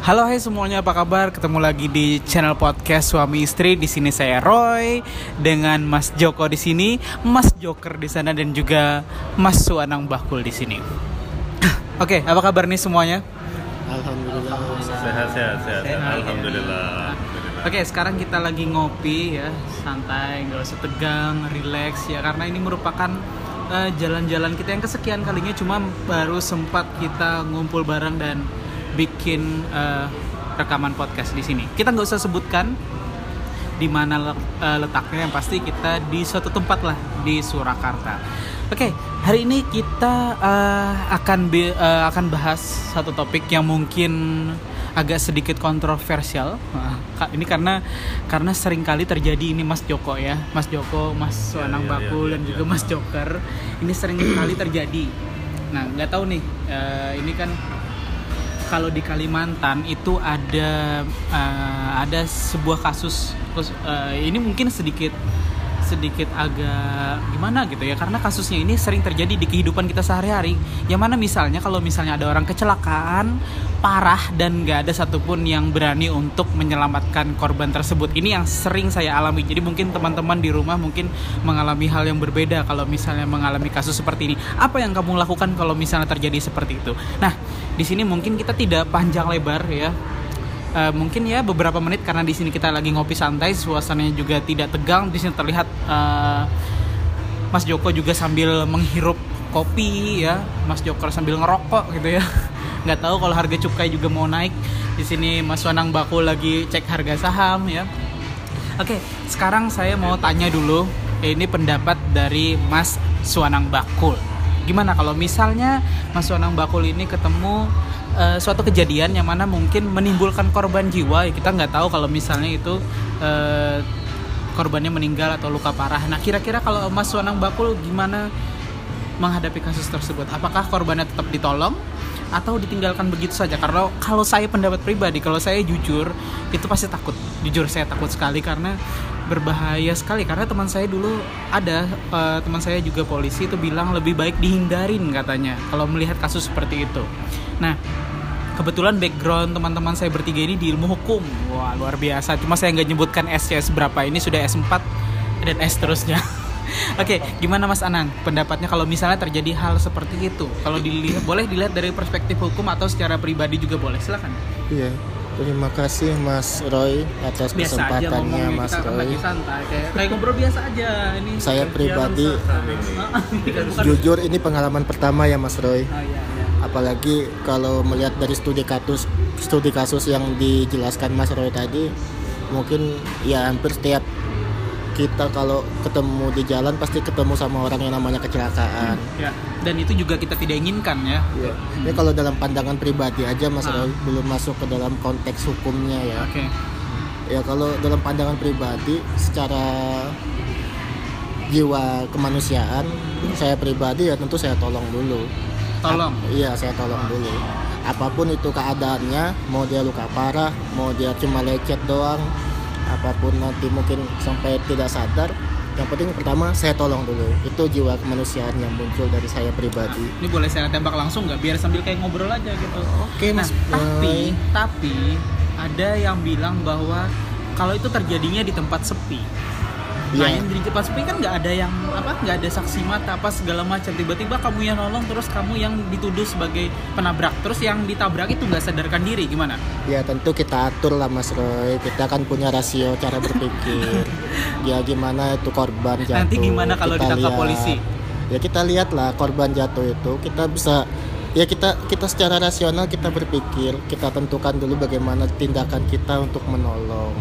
Halo hai semuanya apa kabar? Ketemu lagi di channel podcast suami istri. Di sini saya Roy dengan Mas Joko di sini, Mas Joker di sana dan juga Mas Suanang Bakul di sini. Oke, apa kabar nih semuanya? Alhamdulillah. Sehat, sehat, sehat. Sehat. Alhamdulillah. Oke, sekarang kita lagi ngopi ya, santai, nggak usah tegang, relax ya, karena ini merupakan eh, jalan-jalan kita yang kesekian kalinya, cuma baru sempat kita ngumpul bareng dan bikin eh, rekaman podcast di sini. Kita nggak usah sebutkan di mana eh, letaknya, yang pasti kita di suatu tempat lah di Surakarta. Oke, hari ini kita eh, akan be- eh, akan bahas satu topik yang mungkin agak sedikit kontroversial. Ka- ini karena karena sering kali terjadi ini Mas Joko ya, Mas Joko, Mas iya, Bakul iya, dan iya. juga Mas Joker. Ini sering kali terjadi. Nah, nggak tahu nih, eh, ini kan kalau di Kalimantan itu ada eh, ada sebuah kasus eh, ini mungkin sedikit sedikit agak gimana gitu ya karena kasusnya ini sering terjadi di kehidupan kita sehari-hari. Yang mana misalnya kalau misalnya ada orang kecelakaan parah dan nggak ada satupun yang berani untuk menyelamatkan korban tersebut. Ini yang sering saya alami. Jadi mungkin teman-teman di rumah mungkin mengalami hal yang berbeda kalau misalnya mengalami kasus seperti ini. Apa yang kamu lakukan kalau misalnya terjadi seperti itu? Nah di sini mungkin kita tidak panjang lebar ya Eh, mungkin ya beberapa menit karena di sini kita lagi ngopi santai suasananya juga tidak tegang. Di sini terlihat eh, Mas Joko juga sambil menghirup kopi ya. Mas Joker sambil ngerokok gitu ya. Nggak tahu kalau harga cukai juga mau naik. Di sini Mas Wanang Bakul lagi cek harga saham ya. Oke, sekarang saya mau tanya dulu ini pendapat dari Mas Suanang Bakul. Gimana kalau misalnya Mas Suanang Bakul ini ketemu eh, suatu kejadian yang mana mungkin menimbulkan korban jiwa, ya kita nggak tahu kalau misalnya itu eh, korbannya meninggal atau luka parah. Nah, kira-kira kalau Mas Suanang Bakul gimana menghadapi kasus tersebut? Apakah korbannya tetap ditolong atau ditinggalkan begitu saja? Karena kalau saya pendapat pribadi, kalau saya jujur itu pasti takut. Jujur saya takut sekali karena berbahaya sekali karena teman saya dulu ada eh, teman saya juga polisi itu bilang lebih baik dihindarin katanya kalau melihat kasus seperti itu. Nah, kebetulan background teman-teman saya bertiga ini di ilmu hukum. Wah, luar biasa. Cuma saya nggak nyebutkan S S berapa. Ini sudah S4 dan S terusnya. Oke, gimana Mas Anang? Pendapatnya kalau misalnya terjadi hal seperti itu, kalau dilihat boleh dilihat dari perspektif hukum atau secara pribadi juga boleh. Silakan. Iya. Terima kasih Mas Roy atas Biasa aja kesempatannya ngomongnya Mas kita Roy. lagi santai kayak, kayak ngobrol biasa aja ini. Saya pribadi jujur ini pengalaman pertama ya Mas Roy. Oh, iya. Apalagi kalau melihat dari studi kasus studi kasus yang dijelaskan Mas Roy tadi, mungkin ya hampir setiap kita kalau ketemu di jalan pasti ketemu sama orang yang namanya kecelakaan. Ya, dan itu juga kita tidak inginkan ya. Iya. Ini kalau dalam pandangan pribadi aja Mas Ah. Roy belum masuk ke dalam konteks hukumnya ya. Oke. ya kalau dalam pandangan pribadi secara jiwa kemanusiaan saya pribadi ya tentu saya tolong dulu Tolong. iya saya tolong dulu apa pun itu keadaannya mau dia luka parah mau dia cuma lecet doang apa pun nanti mungkin sampai tidak sadar yang penting pertama saya tolong dulu itu jiwa kemanusiaan yang muncul dari saya pribadi Ini boleh saya tembak langsung nggak? Biar sambil kayak ngobrol aja gitu. oke Nah, mas tapi Roy. tapi ada yang bilang bahwa kalau itu terjadinya di tempat sepi. Nah, Iya. yang di tempat sepi kan nggak ada yang apa nggak ada saksi mata apa segala macam. Tiba-tiba kamu yang nolong terus kamu yang dituduh sebagai penabrak. Terus yang ditabrak itu nggak sadarkan diri gimana? Ya tentu kita atur lah Mas Roy. Kita kan punya rasio cara berpikir. ya gimana itu korban jatuh. Nanti gimana kalau kita ditangkap lihat. polisi? Ya kita lihat lah korban jatuh itu. Kita bisa ya kita kita secara rasional kita berpikir. Kita tentukan dulu bagaimana tindakan kita untuk menolong.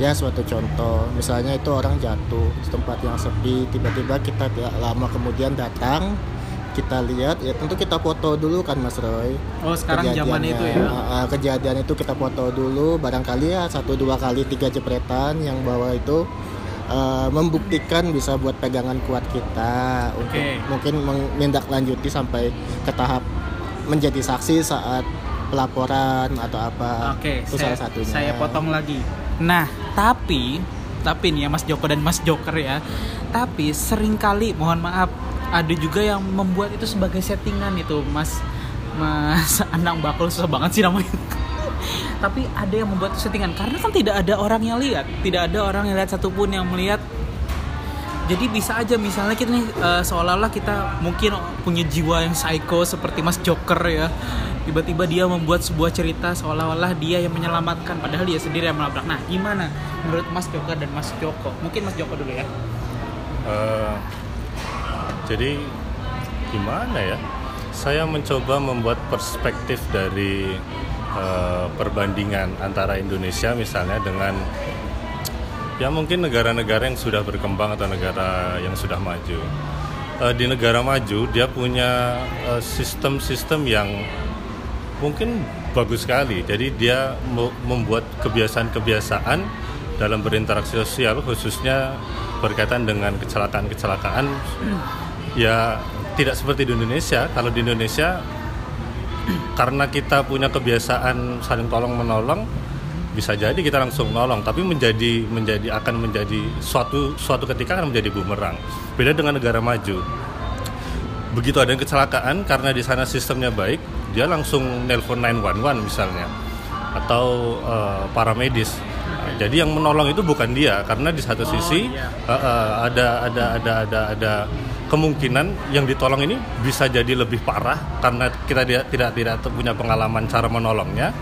Ya suatu contoh, misalnya itu orang jatuh di tempat yang sepi, tiba-tiba kita tidak lama kemudian datang, kita lihat, ya tentu kita foto dulu kan Mas Roy Oh sekarang zaman itu ya. ah, kejadian itu kita foto dulu barangkali ya satu dua kali tiga jepretan yang bawa itu eh, membuktikan bisa buat pegangan kuat kita untuk Oke. mungkin menindaklanjuti sampai ke tahap menjadi saksi saat pelaporan atau apa Oke, itu saya, salah satunya saya potong lagi. Nah, tapi tapi nih ya Mas Joko dan Mas Joker ya. Tapi sering kali mohon maaf ada juga yang membuat itu sebagai settingan itu Mas Mas Anang Bakul susah banget sih namanya. tapi ada yang membuat settingan karena kan tidak ada orang yang lihat tidak ada orang yang lihat satupun yang melihat jadi bisa aja misalnya kita nih eh, seolah-olah kita mungkin punya jiwa yang psycho seperti Mas Joker ya tiba-tiba dia membuat sebuah cerita seolah-olah dia yang menyelamatkan padahal dia sendiri yang melabrak nah gimana menurut Mas Joker dan Mas Joko mungkin Mas Joko dulu ya Eh, jadi gimana ya? Saya mencoba membuat perspektif dari eh, perbandingan antara Indonesia misalnya dengan ya mungkin negara-negara yang sudah berkembang atau negara yang sudah maju. Eh, di negara maju dia punya sistem-sistem yang mungkin bagus sekali. Jadi dia membuat kebiasaan-kebiasaan dalam berinteraksi sosial khususnya berkaitan dengan kecelakaan-kecelakaan ya tidak seperti di Indonesia. Kalau di Indonesia karena kita punya kebiasaan saling tolong menolong bisa jadi kita langsung nolong tapi menjadi menjadi akan menjadi suatu suatu ketika akan menjadi bumerang beda dengan negara maju begitu ada kecelakaan karena di sana sistemnya baik dia langsung nelpon 911 misalnya atau eh, paramedis jadi yang menolong itu bukan dia karena di satu sisi iya. eh, eh, ada ada ada ada ada kemungkinan yang ditolong ini bisa jadi lebih parah karena kita tidak tidak tidak punya pengalaman cara menolongnya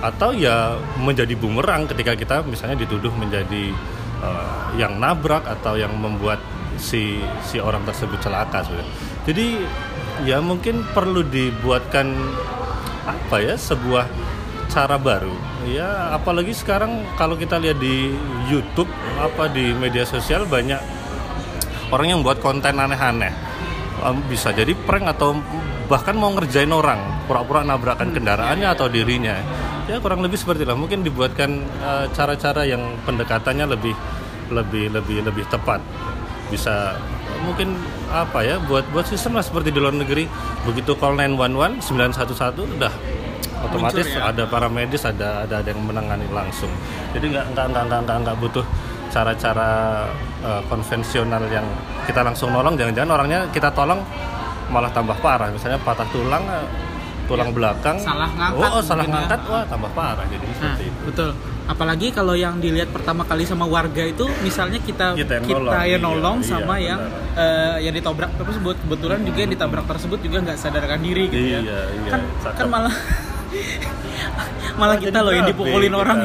atau ya menjadi bumerang ketika kita misalnya dituduh menjadi eh, yang nabrak atau yang membuat si si orang tersebut celaka sudah. Jadi ya mungkin perlu dibuatkan apa ya sebuah cara baru. Ya apalagi sekarang kalau kita lihat di YouTube apa di media sosial banyak orang yang buat konten aneh-aneh. Bisa jadi prank atau bahkan mau ngerjain orang, pura-pura nabrakan kendaraannya atau dirinya. Ya kurang lebih seperti itu. Mungkin dibuatkan eh, cara-cara yang pendekatannya lebih lebih lebih lebih tepat. Bisa mungkin apa ya buat buat sistem lah seperti di luar negeri. Begitu call 911 911 udah otomatis Muncul ya? ada paramedis ada ada ada yang menangani langsung. Jadi nggak nggak nggak nggak nggak, nggak butuh cara-cara eh, konvensional yang kita langsung nolong. Jangan-jangan orangnya kita tolong malah tambah parah. Misalnya patah tulang tulang belakang Salah ngangkat oh, oh, salah ya. ngangkat wah tambah parah jadi Nah, seperti itu betul. Apalagi kalau yang dilihat pertama kali sama warga itu, misalnya kita Kita yang nolong, yang iya, nolong iya, sama benar. yang eh, yang ditabrak tersebut. Kebetulan juga yang ditabrak tersebut juga nggak sadarkan diri gitu ya. Iya, iya, Kan, cakep. kan malah malah kita loh yang dipukulin kita, orang.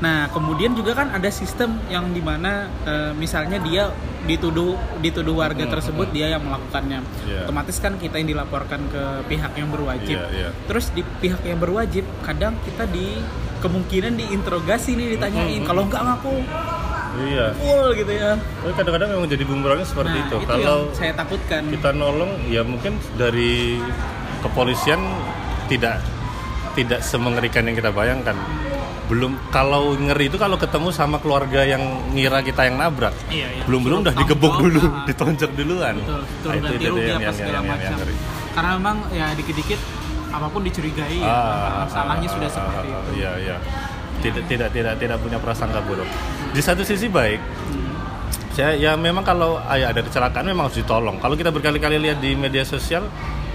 Nah, kemudian juga kan ada sistem yang di mana eh, misalnya dia dituduh dituduh warga tersebut dia yang melakukannya. Hmm, Iya. Otomatis kan kita yang dilaporkan ke pihak yang berwajib. Iya, iya. Terus di pihak yang berwajib kadang kita di kemungkinan diinterogasi nih ditanyain Mhm. kalau nggak ngaku iya full gitu ya. Tapi kadang-kadang memang jadi bumerangnya seperti nah, itu itu kalau saya takutkan. kita nolong ya mungkin dari kepolisian tidak tidak semengerikan yang kita bayangkan belum kalau ngeri itu kalau ketemu sama keluarga yang ngira kita yang nabrak Iya, iya. belum belum udah digebuk dulu jawab. ditonjok duluan Betul, Nah, turun ganti rugi apa segala macam. ngeri. Karena memang ya dikit-dikit apa pun dicurigai ya, Ah, salahnya ah, sudah ah, seperti ah, itu. Iya, iya. Tidak tidak tidak tidak punya prasangka buruk. Di satu sisi baik. Hmm. Saya ya memang kalau ah, ya, ada kecelakaan memang harus ditolong. Kalau kita berkali-kali lihat di media sosial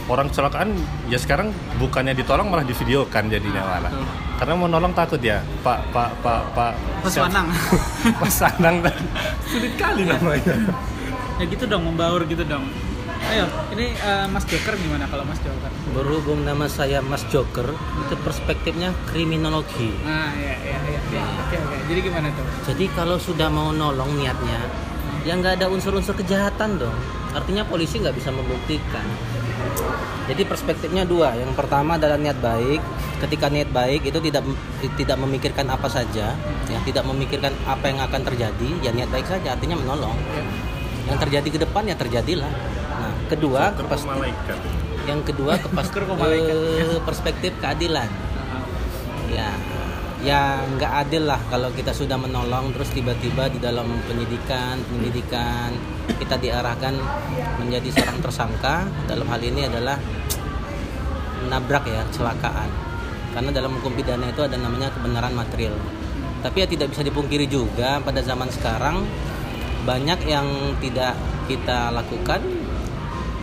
orang kecelakaan ya sekarang bukannya ditolong malah divideokan jadinya malah. betul. Karena mau nolong takut ya, Pak Pak Pak Pak Mas siapa? Wanang. Mas Anang dan sulit kali namanya. ya gitu dong membaur gitu dong. Ayo, ini eh, Mas Joker gimana kalau Mas Joker? Berhubung nama saya Mas Joker, itu perspektifnya kriminologi. Nah, ya, ya, ya, ya. Oke, oke. Jadi gimana tuh? Jadi kalau sudah mau nolong niatnya, ya nggak ada unsur-unsur kejahatan dong. Artinya polisi nggak bisa membuktikan. Jadi perspektifnya dua. Yang pertama adalah niat baik. Ketika niat baik itu tidak tidak memikirkan apa saja, ya tidak memikirkan apa yang akan terjadi, ya niat baik saja. Artinya menolong. Yang terjadi ke depan ya terjadilah. Nah, kedua yang kedua ke ke perspektif keadilan. Ya, ya nggak adil lah kalau kita sudah menolong terus tiba-tiba di dalam penyidikan penyelidikan kita diarahkan menjadi seorang tersangka dalam hal ini adalah nabrak ya kecelakaan. Karena dalam hukum pidana itu ada namanya kebenaran material. Tapi ya tidak bisa dipungkiri juga pada zaman sekarang banyak yang tidak kita lakukan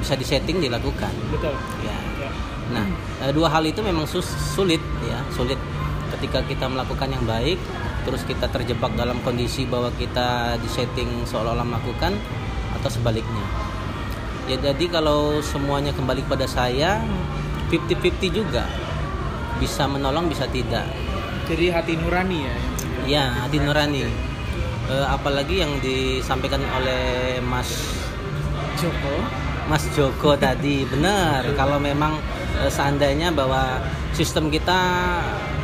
bisa disetting dilakukan. Betul. ya. Ya. Nah, eh, dua hal itu memang sus- sulit ya, sulit ketika kita melakukan yang baik terus kita terjebak dalam kondisi bahwa kita disetting seolah-olah melakukan atau sebaliknya. Ya jadi kalau semuanya kembali kepada saya 50-50 juga. Bisa menolong bisa tidak. Jadi hati nurani ya. ya hati nurani. Eh, apalagi yang disampaikan oleh Mas Joko. Mas Joko tadi. Benar kalau memang eh, seandainya bahwa sistem kita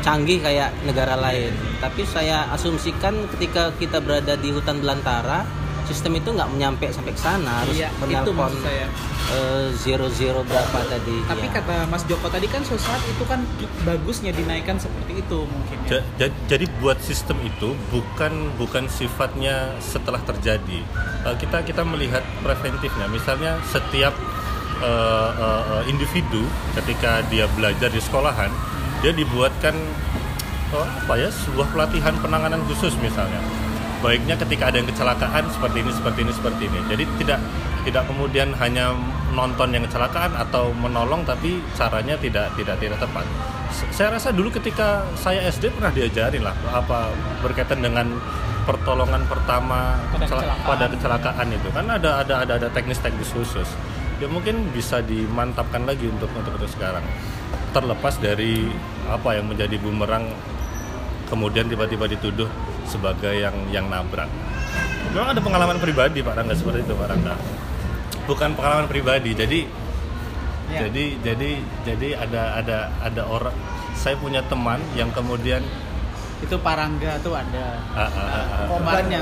canggih kayak negara lain tapi saya asumsikan ketika kita berada di hutan belantara sistem itu nggak menyampe sampai ke sana harus Iya, itu menelpon maksud saya. eh, zero zero berapa tadi Tapi ya. kata Mas Joko tadi kan saat itu kan bagusnya dinaikkan seperti itu mungkin ya. Ja- ja- jadi buat sistem itu bukan bukan sifatnya setelah terjadi. Eh, kita kita melihat preventifnya. Misalnya setiap eh, eh, individu ketika dia belajar di sekolahan, dia dibuatkan oh, apa ya sebuah pelatihan penanganan khusus misalnya. Baiknya ketika ada yang kecelakaan seperti ini seperti ini seperti ini. Jadi tidak tidak kemudian hanya nonton yang kecelakaan atau menolong tapi caranya tidak tidak tidak tepat. Saya rasa dulu ketika saya SD pernah diajarin lah apa berkaitan dengan pertolongan pertama Pada cela- kecelakaan. pada kecelakaan itu kan ada ada ada ada teknis-teknis khusus. Ya mungkin bisa dimantapkan lagi untuk untuk untuk sekarang. Terlepas dari apa yang menjadi bumerang kemudian tiba-tiba dituduh sebagai yang yang nabrak. Memang ada pengalaman pribadi Pak Rangga seperti itu Pak Rangga. Bukan pengalaman pribadi, jadi Ya. jadi jadi jadi ada ada ada orang saya punya teman yang kemudian itu Parangga tuh ada. ah, ah, ah, ah. Korbannya.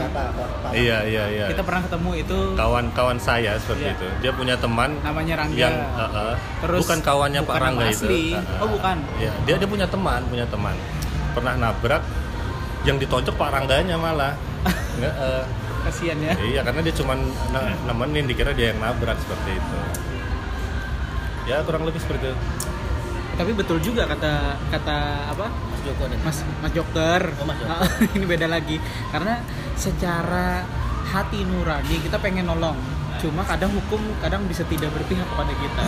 iya iya iya Kita pernah ketemu itu kawan-kawan saya seperti Iya. itu dia punya teman namanya Rangga. yang ah, ah. Terus bukan kawannya Pak bukan Rangga nama itu asli. Ah, ah. Oh, bukan. Iya, dia dia punya teman punya teman pernah nabrak yang ditonjok Pak Rangganya malah Nggak, eh. Kasihan ya. Iya, karena dia cuma ne- nemenin dikira dia yang nabrak seperti itu. Ya kurang lebih seperti itu. Tapi betul juga kata kata apa? Mas Joko. Mas Mas Dokter. Oh, Mas Dokter. ini beda lagi. Karena secara hati nurani kita pengen nolong. Cuma kadang hukum kadang bisa tidak berpihak kepada kita.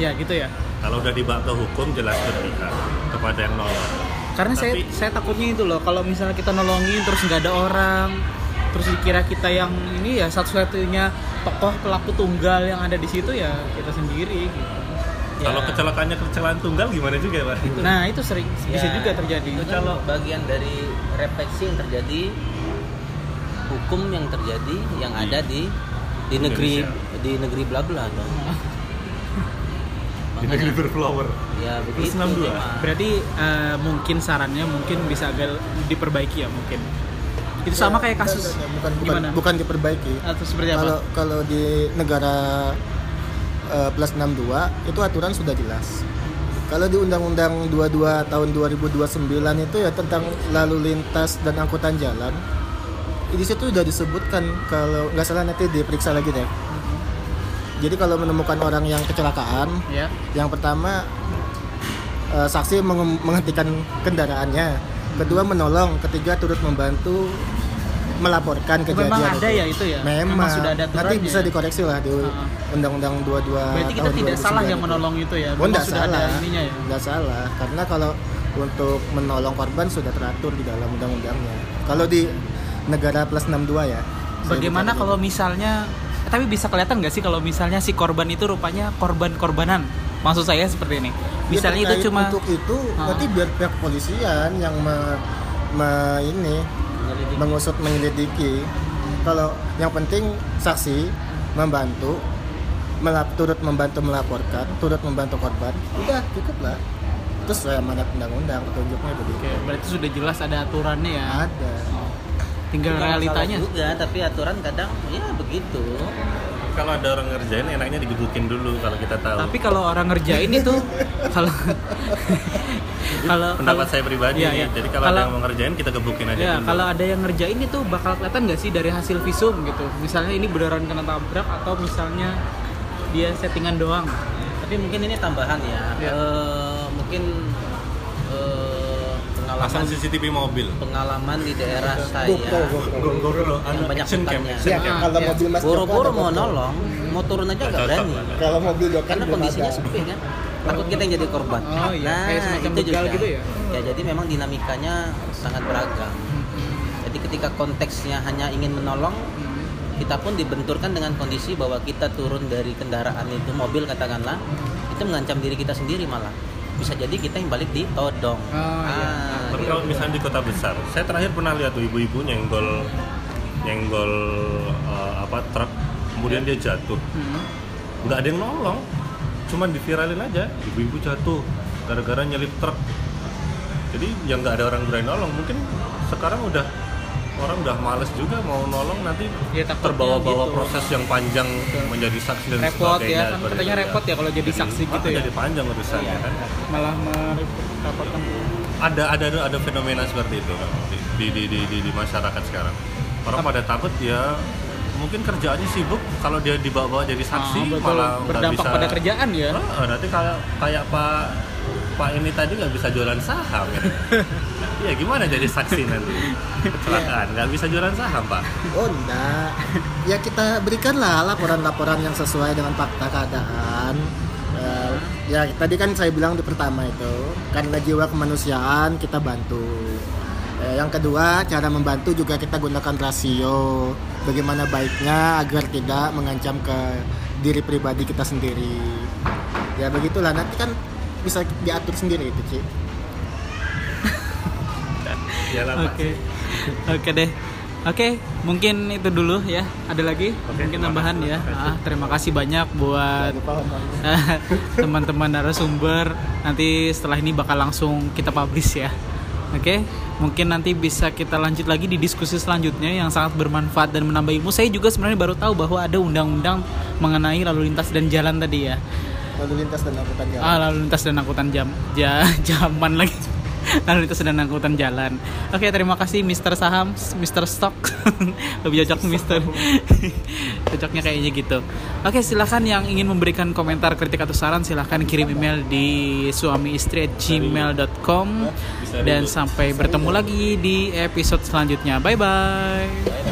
Ya gitu ya. Kalau udah dibawa ke hukum jelas berpihak kepada yang nolong. Karena saya Tapi- saya takutnya itu loh kalau misalnya kita nolongin terus nggak ada orang terus dikira kita yang ini ya satu-satunya tokoh pelaku tunggal yang ada di situ ya kita sendiri gitu. Ya. Kalau kecelakaannya kecelakaan tunggal gimana juga ya, Pak? Nah itu sering bisa Ya, juga terjadi. Itu kan bagian dari refleksi yang terjadi hukum yang terjadi yang ada di di negeri Indonesia. di negeri bla bla dong. Di negeri berflower. Ya begitu. 62. memang. Berarti eh, mungkin sarannya mungkin bisa agak diperbaiki ya mungkin. Itu sama kayak kasus bukan bukan, gimana? bukan diperbaiki atau seperti apa? kalau kalau di negara eh, plus 62 itu aturan sudah jelas. Kalau di Undang-Undang 22 tahun 2029 itu ya tentang lalu lintas dan angkutan jalan di situ sudah disebutkan kalau nggak salah nanti diperiksa lagi deh. Jadi kalau menemukan orang yang kecelakaan ya. yang pertama eh, saksi menghentikan kendaraannya, kedua menolong, ketiga turut membantu melaporkan kejadian. memang ada itu. ya itu ya? Memang, Memang sudah ada Nanti bisa ya? dikoreksi lah di Ah. Undang-Undang 22 Berarti kita tidak 2009 salah yang menolong itu ya. Oh, sudah salah. ada ininya ya. Enggak salah, karena kalau untuk menolong korban sudah teratur di dalam undang-undangnya. Kalau di negara plus 62 ya. Bagaimana kalau misalnya eh, tapi bisa kelihatan nggak sih kalau misalnya si korban itu rupanya korban-korbanan? Maksud saya seperti ini. Ya, Misalnya terkait itu cuma untuk itu Ah. nanti biar pihak kepolisian yang me, me- ini Menyelidiki. mengusut menyelidiki kalau yang penting saksi membantu melap, turut membantu melaporkan turut membantu korban udah cukup lah terus saya amanat undang-undang petunjuknya begitu Oke, berarti sudah jelas ada aturannya ya. ada Tinggal Bukan realitanya. juga tapi aturan kadang ya begitu Kalau ada orang ngerjain enaknya digebukin dulu kalau kita tahu. Tapi kalau orang ngerjain itu kalau kalau pendapat kalau- saya pribadi Iya, nih. iya. Jadi kalau, ada yang mau ngerjain kita gebukin aja Ya, dulu. kalau ada yang ngerjain itu bakal kelihatan nggak sih dari hasil visum gitu. Misalnya ini beneran kena tabrak atau misalnya dia settingan doang. tapi mungkin ini tambahan ya Ya. Eh, mungkin eh, pasang pengalaman CCTV mobil. pengalaman di daerah saya Gor-gor loh, Yang banyak hutannya. ya, cam. kalau ya. mobil mas ada mau nolong mau turun aja nggak berani kalau mobil Joko karena kondisinya sepi kan takut kita yang jadi korban Oh, iya. nah Kayak semacam itu juga gitu ya? ya jadi memang dinamikanya sangat beragam jadi ketika konteksnya hanya ingin menolong kita pun dibenturkan dengan kondisi bahwa kita turun dari kendaraan itu mobil katakanlah itu mengancam diri kita sendiri malah bisa jadi kita yang balik ditodong Oh, iya. Ah, Tapi gitu. kalau misalnya di kota besar, saya terakhir pernah lihat tuh ibu-ibu nyenggol nyenggol eh, apa truk, kemudian dia jatuh. Hmm. Nggak ada yang nolong, cuman diviralin aja. Ibu-ibu jatuh gara-gara nyelip truk. Jadi yang nggak ada orang berani nolong. Mungkin sekarang udah orang udah males juga mau nolong nanti Ya, terbawa-bawa gitu. proses yang panjang menjadi saksi dan repot sebagainya. ya kan katanya repot ya kalau jadi saksi ah, gitu ya Jadi panjang urusannya kan. malah merepotkan ada ada ada fenomena seperti itu di di di di, di masyarakat sekarang orang pada takut dia mungkin kerjaannya sibuk kalau dia dibawa-bawa jadi saksi Ah, betul. malah berdampak bisa pada kerjaan ya Ah, nanti kayak kayak pak pak ini tadi nggak bisa jualan saham ya Iya gimana jadi saksi nanti kecelakaan nggak bisa jualan saham pak Oh enggak. Ya kita berikanlah laporan-laporan yang sesuai dengan fakta keadaan. Eh, ya tadi kan saya bilang di pertama itu karena jiwa kemanusiaan kita bantu. Eh, yang kedua cara membantu juga kita gunakan rasio. Bagaimana baiknya agar tidak mengancam ke diri pribadi kita sendiri. Ya begitulah nanti kan bisa diatur sendiri itu Ci. Ya pak Oke. Oke deh. Oke, mungkin itu dulu ya. Ada lagi? Oke, mungkin tambahan ya. Ah, terima kasih banyak buat teman-teman narasumber. Nanti setelah ini bakal langsung kita publish ya. Oke, mungkin nanti bisa kita lanjut lagi di diskusi selanjutnya yang sangat bermanfaat dan menambah ilmu. Saya juga sebenarnya baru tahu bahwa ada undang-undang mengenai lalu lintas dan jalan tadi ya. Lalu lintas dan angkutan jalan. Ah, lalu lintas dan angkutan jam, ja, zaman lagi. lalu lintas dan angkutan jalan. Oke, terima kasih Mr. Saham, Mr. Stock. Lebih cocok Mr. Cocoknya kayaknya gitu. Oke, silahkan yang ingin memberikan komentar, kritik atau saran silahkan kirim email di suamiistri@gmail.com dan sampai bertemu lagi di episode selanjutnya. Bye bye.